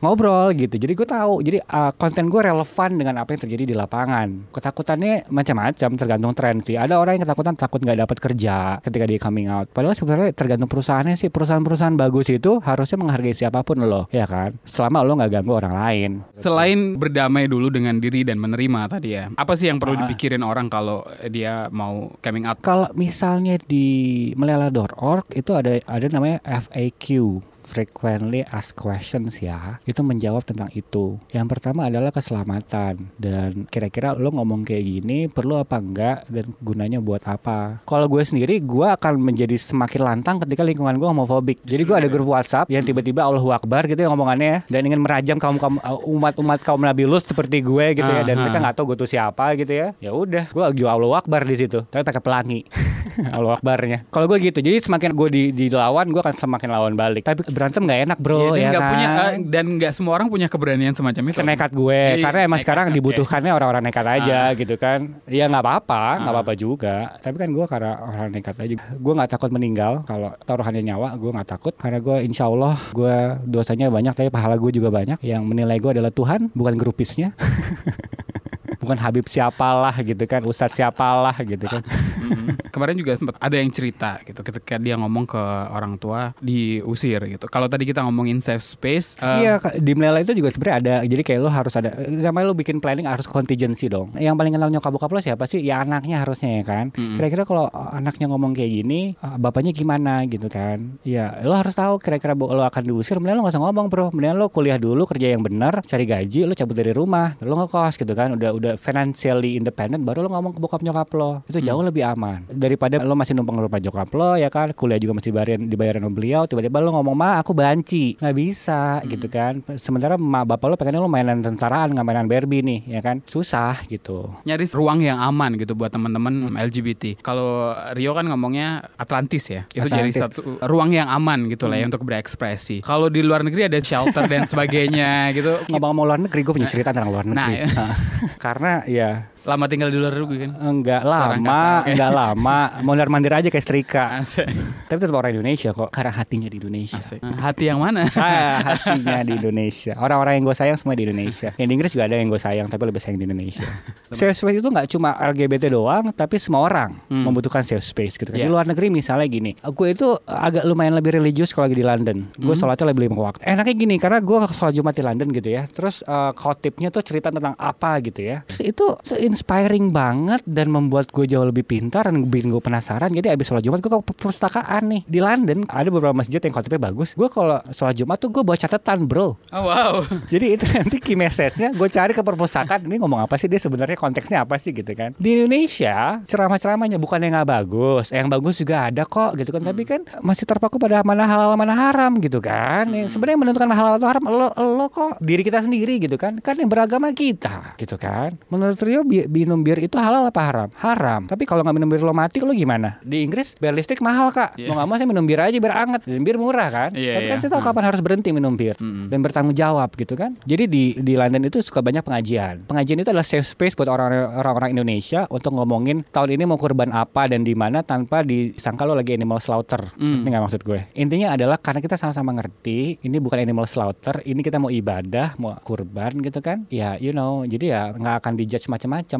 Ngobrol gitu. Jadi gue tahu. Jadi uh, konten gue relevan dengan apa yang terjadi di lapangan. Ketakutannya macam-macam, tergantung tren sih. Ada orang yang ketakutan takut nggak dapat kerja ketika dia coming out. Padahal sebenarnya tergantung perusahaannya sih. Perusahaan-perusahaan bagus itu harusnya menghargai siapa pun lo, ya kan? Selama lo nggak ganggu orang lain. Selain berdamai dulu dengan diri dan menerima tadi ya, apa sih yang perlu Ah. dipikirin orang kalau dia mau coming out? Kalau misalnya di melela.org itu ada ada namanya FAQ frequently asked questions ya. Itu menjawab tentang itu. Yang pertama adalah keselamatan. Dan kira-kira lo ngomong kayak gini perlu apa enggak? Dan gunanya buat apa? Kalau gue sendiri gue akan menjadi semakin lantang ketika lingkungan gue homofobik. Jadi gue ada grup WhatsApp yang tiba-tiba Allahu Akbar gitu ya ngomongannya dan ingin merajam kaum kaum umat-umat kaum nabilus seperti gue gitu ya. Dan mereka nggak tahu gue tuh siapa gitu ya. Ya udah gue juga Allahu Akbar di situ. Tapi pakai pelangi. Allahu Akbarnya. Kalau gue gitu. Jadi semakin gue di, dilawan gue akan semakin lawan balik. Tapi berantem nggak enak bro Iya, dan ya nggak kan punya eh, dan nggak semua orang punya keberanian semacam itu. senekat gue Iya, karena emang nekat, sekarang oke. dibutuhkannya orang-orang nekat aja Ah. gitu kan ya nggak apa-apa nggak Ah. apa-apa juga tapi kan gue karena orang nekat aja gue nggak takut meninggal kalau taruhannya nyawa gue nggak takut karena gue insya Allah gue dosanya banyak tapi pahala gue juga banyak yang menilai gue adalah Tuhan bukan grupisnya bukan Habib siapalah gitu kan Ustadz siapalah gitu kan Mm. Kemarin juga sempat ada yang cerita gitu ketika dia ngomong ke orang tua diusir gitu. Kalau tadi kita ngomongin safe space, eh, Iya, di Melela itu juga sebenarnya ada. Jadi kayak lo harus ada namanya lo bikin planning harus contingency dong. Yang paling kenal nyokap bokap lo siapa sih? Ya anaknya harusnya ya kan. Mm. Kira-kira kalau anaknya ngomong kayak gini, bapaknya gimana gitu kan. Ya, lo harus tahu kira-kira lo akan diusir, mendingan lo gak usah ngomong, Bro. Mendingan lo kuliah dulu, kerja yang benar, cari gaji, lo cabut dari rumah, lo ngekos gitu kan. Udah udah financially independent baru lo ngomong ke bokap nyokap lo. Itu jauh lebih aman. Daripada lo masih numpang rumah jokap lo ya kan? Kuliah juga masih dibayarin dibayarin sama beliau. Tiba-tiba lo ngomong ma aku banci. Nggak bisa gitu kan? Sementara ma bapak lo pengennya lo mainan tentaraan nggak mainan Barbie nih ya kan? Susah gitu. Nyaris ruang yang aman gitu buat teman-teman LGBT. Kalau Rio kan ngomongnya Atlantis ya. Itu jadi satu ruang yang aman gitu lah ya untuk berekspresi. Kalau di luar negeri ada shelter dan sebagainya gitu. ngomong mau luar negeri gue punya cerita tentang luar Nah, negeri. ya. Nah, karena ya Lama tinggal di luar negeri kan. enggak lama enggak lama mondar mandir aja kayak setrika Asik. tapi tetap orang Indonesia kok karena hatinya di Indonesia Asik. Hati yang mana? Ah, hatinya di Indonesia. Orang-orang yang gue sayang semua di Indonesia. Yang di Inggris juga ada yang gue sayang, tapi lebih sayang di Indonesia. safe space itu nggak cuma LGBT doang, tapi semua orang membutuhkan safe space gitu kan. Iya. Di luar negeri misalnya gini, gue itu agak lumayan lebih religius kalau lagi di London. Gue sholatnya lebih lima waktu. Enaknya gini, karena gue sholat Jumat di London gitu ya. Terus eh, khotibnya tuh cerita tentang apa gitu ya. Terus itu, itu inspiring banget dan membuat gue jauh lebih pintar dan bikin gue penasaran. Jadi abis sholat Jumat gue ke perpustakaan nih di London. Ada beberapa masjid yang khotibnya bagus. Gue kalau sholat Jumat tuh gue bawa catatan bro. Oh wow. Jadi itu nanti key message-nya gue cari ke perpustakaan ini ngomong apa sih dia sebenarnya konteksnya apa sih gitu kan. Di Indonesia ceramah-ceramahnya bukan yang nggak bagus, yang bagus juga ada kok gitu kan. Tapi kan masih terpaku pada mana halal mana haram gitu kan. Yang sebenarnya menentukan halal atau haram lo lo kok diri kita sendiri gitu kan. Kan yang beragama kita gitu kan. Menurut Rio bi- minum bir itu halal apa haram? Haram. Tapi kalau nggak minum bir lo mati lo gimana? Di Inggris bir listrik mahal kak. Iya. Mau nggak mau saya minum bir aja biar anget. Dan bir murah kan. Iya, Tapi kan iya. saya tahu kapan harus berhenti minum bir Mm-mm. dan bertanggung jawab gitu kan. Jadi di di London itu suka banyak pengajian. Pengajian itu adalah safe space buat orang- orang-orang Indonesia untuk ngomongin tahun ini mau kurban apa dan di mana tanpa disangka lo lagi animal slaughter. Mm. Ini nggak maksud gue. Intinya adalah karena kita sama-sama ngerti ini bukan animal slaughter, ini kita mau ibadah, mau kurban gitu kan. Ya you know, jadi ya nggak akan dijudge macam-macam.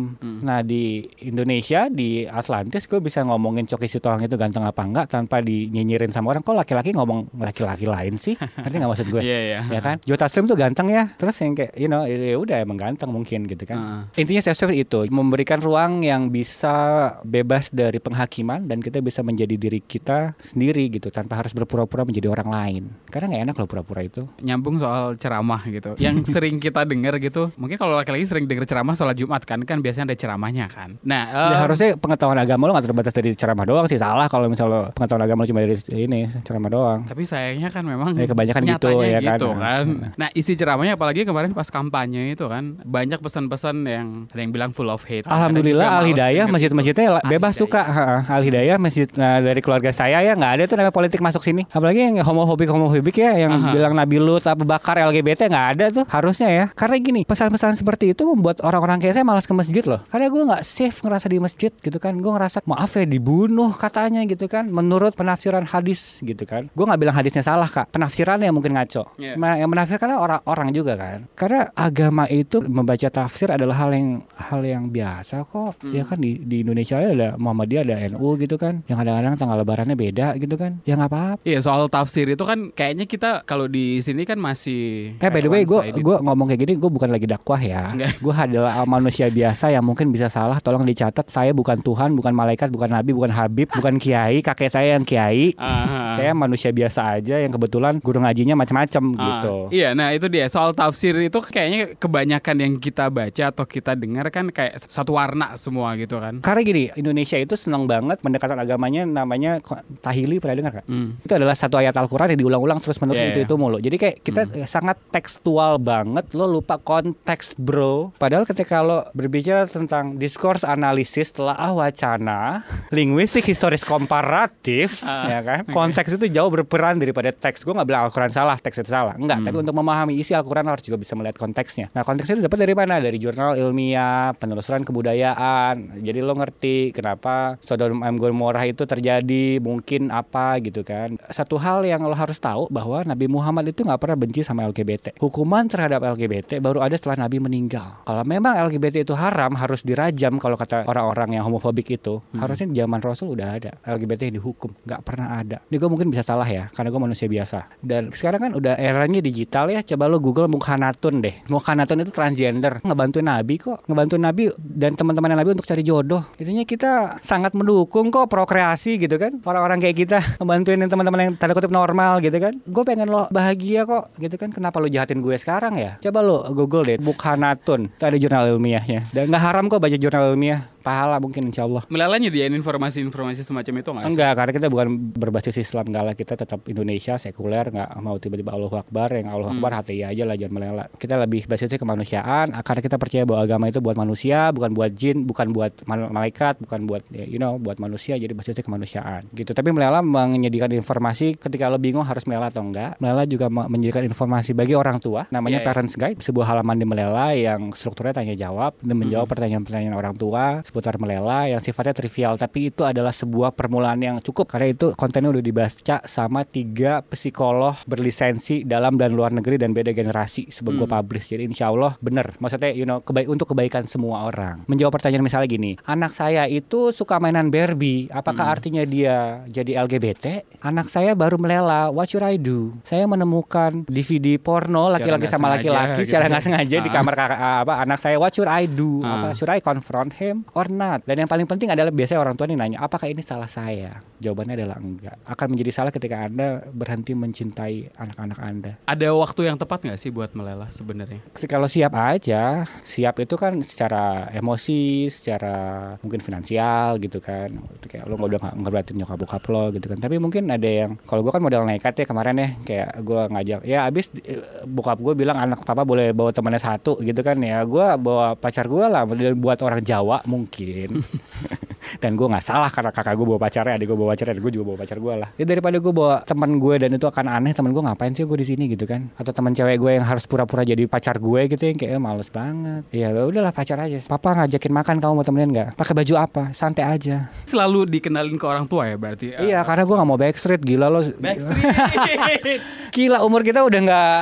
Nah di Indonesia di Atlantis gue bisa ngomongin Coki Sitohang itu ganteng apa enggak tanpa dinyinyirin sama orang. Kok laki-laki ngomong laki-laki lain sih? Ngerti nggak maksud gue? Iya iya. ya kan Joe Taslim tuh ganteng ya terus yang kayak you know ya udah emang ganteng mungkin gitu kan intinya safe space itu memberikan ruang yang bisa bebas dari penghakiman dan kita bisa menjadi diri kita sendiri gitu tanpa harus berpura-pura menjadi orang lain karena nggak enak loh pura-pura itu Nyambung soal ceramah gitu. Yang sering kita dengar gitu. Mungkin kalau laki-laki sering dengar ceramah sholat Jumat kan kan biasanya ada ceramahnya kan. Nah, Ya, eh, harusnya pengetahuan agama lo nggak terbatas dari ceramah doang sih salah kalau misalnya lo pengetahuan agama lo cuma dari ini ceramah doang Tapi sayangnya kan memang Ya, kebanyakan gitu, ya kan. gitu kan. Nah isi ceramahnya apalagi kemarin pas kampanye itu kan banyak pesan-pesan yang ada yang bilang full of hate. Alhamdulillah Al Hidayah masjid-masjidnya bebas tuh kak Al Hidayah masjid nah, dari keluarga saya ya nggak ada tuh namanya politik masuk sini apalagi yang homofobik homofobik ya yang Aha. bilang Nabi Lut Abu Bakar LGBT nggak ada tuh harusnya ya karena gini pesan-pesan seperti itu membuat orang-orang kayak saya malas ke masjid loh. Karena gue nggak safe ngerasa di masjid gitu kan. Gue ngerasa maaf ya dibunuh katanya gitu kan menurut penafsiran hadis gitu kan. Gue nggak bilang hadisnya salah kak. Penafsirannya yang mungkin ngaco. Ma- yang menafsirkan orang-orang juga kan. Karena agama itu membaca tafsir adalah hal yang hal yang biasa kok. Ya kan di, di Indonesia ada Muhammadiyah ada NU gitu kan. Yang kadang-kadang tanggal lebarannya beda gitu kan. Ya nggak apa-apa. Iya soal tafsir itu kan kayaknya kita kalau di sini kan masih Eh by the way gue gue ngomong kayak gini gue bukan lagi dakwah ya. Gue adalah manusia biasa yang mungkin bisa salah tolong dicatat saya bukan Tuhan bukan malaikat bukan nabi bukan habib bukan kiai kakek saya yang kiai Ah, saya manusia biasa aja yang kebetulan guru ngajinya macam-macam ah. gitu Iya, nah itu dia soal tafsir itu kayaknya kebanyakan yang kita baca atau kita dengar kan kayak satu warna semua gitu kan. Karena gini, Indonesia itu senang banget pendekatan agamanya namanya tahili pernah dengar kan? Hmm. Itu adalah satu ayat Al-Qur'an yang diulang-ulang terus menerus Iya, itu iya. itu mulu. Jadi kayak kita sangat tekstual banget, lo lupa konteks, Bro. Padahal ketika lo berbicara tentang discourse analisis telah wacana, linguistik historis komparatif, ya kan? Konteks itu jauh berperan daripada teks. Gue nggak bilang Al-Qur'an salah, teks itu salah. Enggak, tapi untuk memahami isi Al-Qur'an harus juga bisa melihat konteksnya. Nah, konteksnya itu dapat dari mana? Dari jurnal ilmiah, penelusuran kebudayaan. Jadi lo ngerti kenapa Sodom and Gomorrah itu terjadi, mungkin apa gitu kan. Satu hal yang lo harus tahu bahwa Nabi Muhammad itu nggak pernah benci sama LGBT. Hukuman terhadap LGBT baru ada setelah Nabi meninggal. Kalau memang LGBT itu haram, harus dirajam kalau kata orang-orang yang homofobik itu. Harusnya di zaman Rasul udah ada LGBT yang dihukum. Nggak pernah ada. Ini gue mungkin bisa salah ya, karena gue manusia biasa. Dan sekarang kan udah eranya digital ya. Coba lo Google Mukhanatun deh. Mukhanatun itu transgender, ngebantu Nabi kok, ngebantu Nabi dan teman-teman Nabi untuk cari jodoh. Itunya kita sangat mendukung kok prokreasi gitu kan. Orang-orang kayak kita ngebantuin yang teman-teman yang tanda kutip normal gitu kan. Gue pengen lo bahagia kok gitu kan. Kenapa lo jahatin gue sekarang ya? Coba lo Google deh Mukhanatun. Itu ada jurnal ilmiahnya. Dan Iya, nggak haram kok baca jurnal ilmiah. Pahala mungkin insya Allah. Melala nyediain informasi-informasi semacam itu nggak? Enggak, karena kita bukan berbasis Islam enggak lah. Kita tetap Indonesia sekuler, nggak mau tiba-tiba Allahu Akbar. Yang Allahu Akbar hati aja lah, jangan melela. Kita lebih basisnya kemanusiaan, karena kita percaya bahwa agama itu buat manusia, bukan buat jin, bukan buat mal- malaikat, bukan buat ya, you know, buat manusia. Jadi basisnya kemanusiaan. Gitu. Tapi melela menyediakan informasi ketika lo bingung harus melela atau enggak. Melela juga me- menyediakan informasi bagi orang tua, namanya Iya, iya. Parents Guide, sebuah halaman di Melela yang strukturnya tanya jawab dan menjawab pertanyaan-pertanyaan orang tua seputar Melela yang sifatnya trivial. Tapi itu adalah sebuah permulaan yang cukup karena itu kontennya udah dibaca sama tiga psikolog berlisensi dalam dan luar negeri dan beda generasi sebelum gue publish. Jadi insya Allah bener. Maksudnya you know kebaik untuk kebaikan semua orang. Menjawab pertanyaan misalnya gini anak saya itu suka mainan Barbie. Apakah artinya dia jadi LGBT anak saya baru melela. What should I do? Saya menemukan DVD porno Secara laki-laki nggak sama sengaja laki-laki gitu secara ya. nggak sengaja di Ah. kamar kakak apa anak saya what should I do Ah. apa should I confront him or not? Dan yang paling penting adalah biasanya orang tua nih nanya apakah ini salah saya? Jawabannya adalah enggak. Akan menjadi salah ketika anda berhenti mencintai anak-anak anda. Ada waktu yang tepat nggak sih buat Melela sebenarnya? kalau siap aja siap itu kan secara emosi secara mungkin finansial gitu kan. Kayak lo udah nggak ngeliatin nyokap bokap lo gitu kan. Tapi mungkin ada yang kalau gue kan modal nekat ya kemarin ya kayak gue ngajak ya abis eh, bokap gue bilang anak papa boleh bawa temannya satu gitu kan ya. Gue bawa pacar gue lah buat orang Jawa mungkin. Dan gue nggak salah karena kakak gue bawa pacarnya adik gue bawa pacarnya gue juga bawa pacar gue lah. Ya daripada gue bawa teman gue dan itu akan aneh teman gue ngapain sih gue di sini gitu kan? Atau teman cewek gue yang harus pura-pura jadi pacar gue gitu yang kayak "Eh, males banget. Ya udahlah pacar aja. Papa ngajakin makan kamu mau temenin nggak? Pakai baju apa? Santai aja. Selalu dikenalin ke orang tua ya berarti? iya karena gue nggak mau backstreet gila lo. Backstreet. gila umur kita udah nggak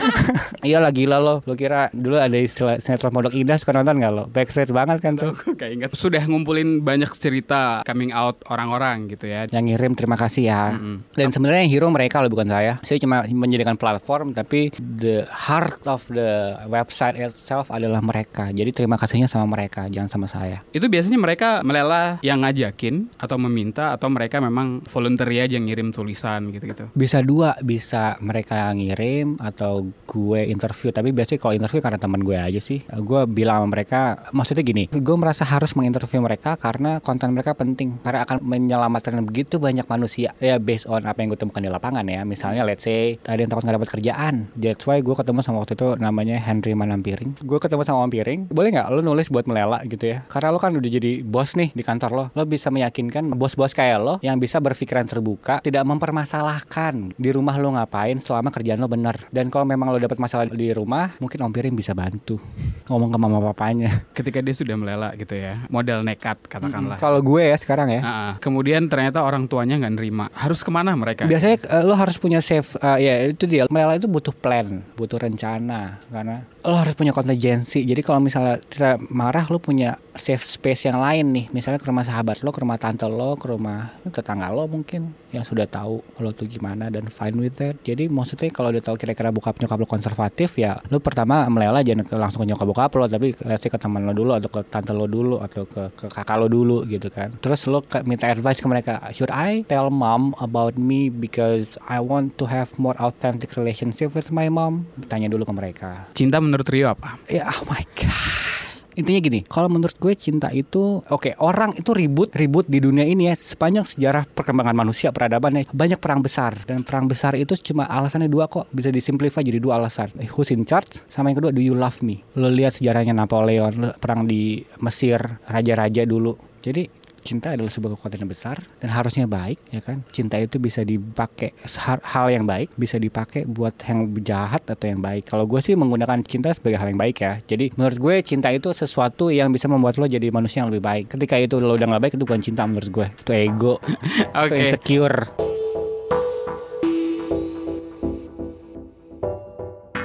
iyalah gila lo lo kira dulu ada istilah sinetron pondok indah suka nonton nggak lo backstreet banget kan tuh kayak ingat sudah ngumpulin banyak cerita coming out orang-orang gitu ya. yang ngirim terima kasih ya. Dan sebenarnya yang hero mereka loh bukan saya. Saya cuma menjadikan platform tapi the heart of the website itself adalah mereka. Jadi terima kasihnya sama mereka, jangan sama saya. Itu biasanya mereka melela yang ngajakin atau meminta atau mereka memang voluntary aja ngirim tulisan gitu-gitu. Bisa dua, bisa mereka ngirim atau gue interview. Tapi biasanya kalau interview karena teman gue aja sih. Gue bilang sama mereka, maksudnya gini, gue merasa harus menginterview mereka karena konten mereka penting. Karena akan menyelamatkan begitu banyak manusia. Ya based on apa yang gue temukan di lapangan ya. Misalnya let's say ada yang takut nggak dapat kerjaan. That's why gue ketemu sama waktu itu namanya Henry Manampiring. Gue ketemu sama Manampiring. Boleh nggak lo nulis buat melela gitu ya? Karena lo kan udah jadi bos nih di kantor lo. Lo bisa meyakinkan bos-bos kayak lo yang bisa berpikiran terbuka, tidak mempermasalahkan di rumah lo ngapain selama kerjaan lo bener. Dan kalau memang lo dapat masalah di rumah, mungkin Om Piring bisa bantu ngomong ke mama papanya. Ketika dia sudah melela gitu ya, modal nekat katakanlah. Kalau gue ya sekarang ya, Ah, ah. kemudian ternyata orang tuanya nggak nerima. Harus ke mana mereka? Biasanya eh, lo harus punya save eh, ya itu dia. Melela itu butuh plan, butuh rencana karena lo harus punya kontingensi. Jadi kalau misalnya kita marah lo punya safe space yang lain nih. Misalnya ke rumah sahabat lo, ke rumah tante lo, ke rumah tetangga lo mungkin yang sudah tahu lo tuh gimana dan fine with that. Jadi maksudnya kalau udah tahu kira-kira bokap nyokap lo konservatif ya lo pertama melela jangan langsung ke nyokap bokap lo tapi let's ke teman lo dulu atau ke tante lo dulu atau ke, ke kakak lo dulu gitu kan. Terus lo ke- minta advice ke mereka. Should I tell mom about me because I want to have more authentic relationship with my mom? Tanya dulu ke mereka. Cinta menurut Rio apa? Ya, oh my god. Intinya gini, kalau menurut gue cinta itu oke orang itu ribut ribut di dunia ini ya. Sepanjang sejarah perkembangan manusia peradaban ya banyak perang besar. Dan perang besar itu cuma alasannya dua kok. Bisa disimplify jadi dua alasan. Who's in charge? Sama yang kedua do you love me? Lo lihat sejarahnya Napoleon perang di Mesir raja-raja dulu. Jadi cinta adalah sebuah kekuatan yang besar dan harusnya baik ya kan? Cinta itu bisa dipakai hal- yang baik bisa dipakai buat yang jahat atau yang baik. Kalau gue sih menggunakan cinta sebagai hal yang baik ya. Jadi menurut gue cinta itu sesuatu yang bisa membuat lo jadi manusia yang lebih baik. Ketika itu lo udah nggak baik itu bukan cinta menurut gue. Itu ego. Itu Oke. insecure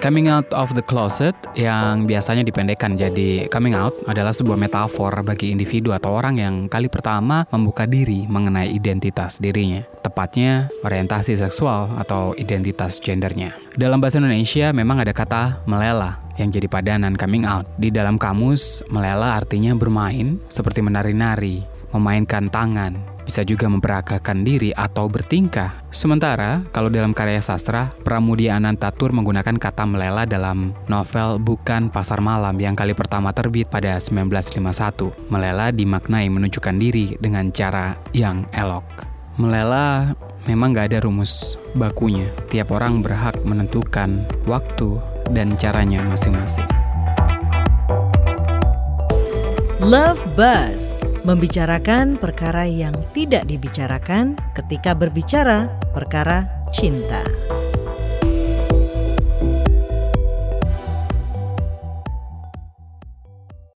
Coming out of the closet yang biasanya dipendekkan jadi coming out adalah sebuah metafor bagi individu atau orang yang kali pertama membuka diri mengenai identitas dirinya. Tepatnya orientasi seksual atau identitas gendernya. Dalam bahasa Indonesia memang ada kata melela yang jadi padanan coming out. Di dalam kamus, melela artinya bermain seperti menari-nari, memainkan tangan, bisa juga memperagakan diri atau bertingkah. Sementara, kalau dalam karya sastra, Pramudia Anantatur menggunakan kata melela dalam novel Bukan Pasar Malam yang kali pertama terbit pada 1951. Melela dimaknai menunjukkan diri dengan cara yang elok. Melela memang gak ada rumus bakunya. Tiap orang berhak menentukan waktu dan caranya masing-masing. Love Buzz membicarakan perkara yang tidak dibicarakan ketika berbicara perkara cinta.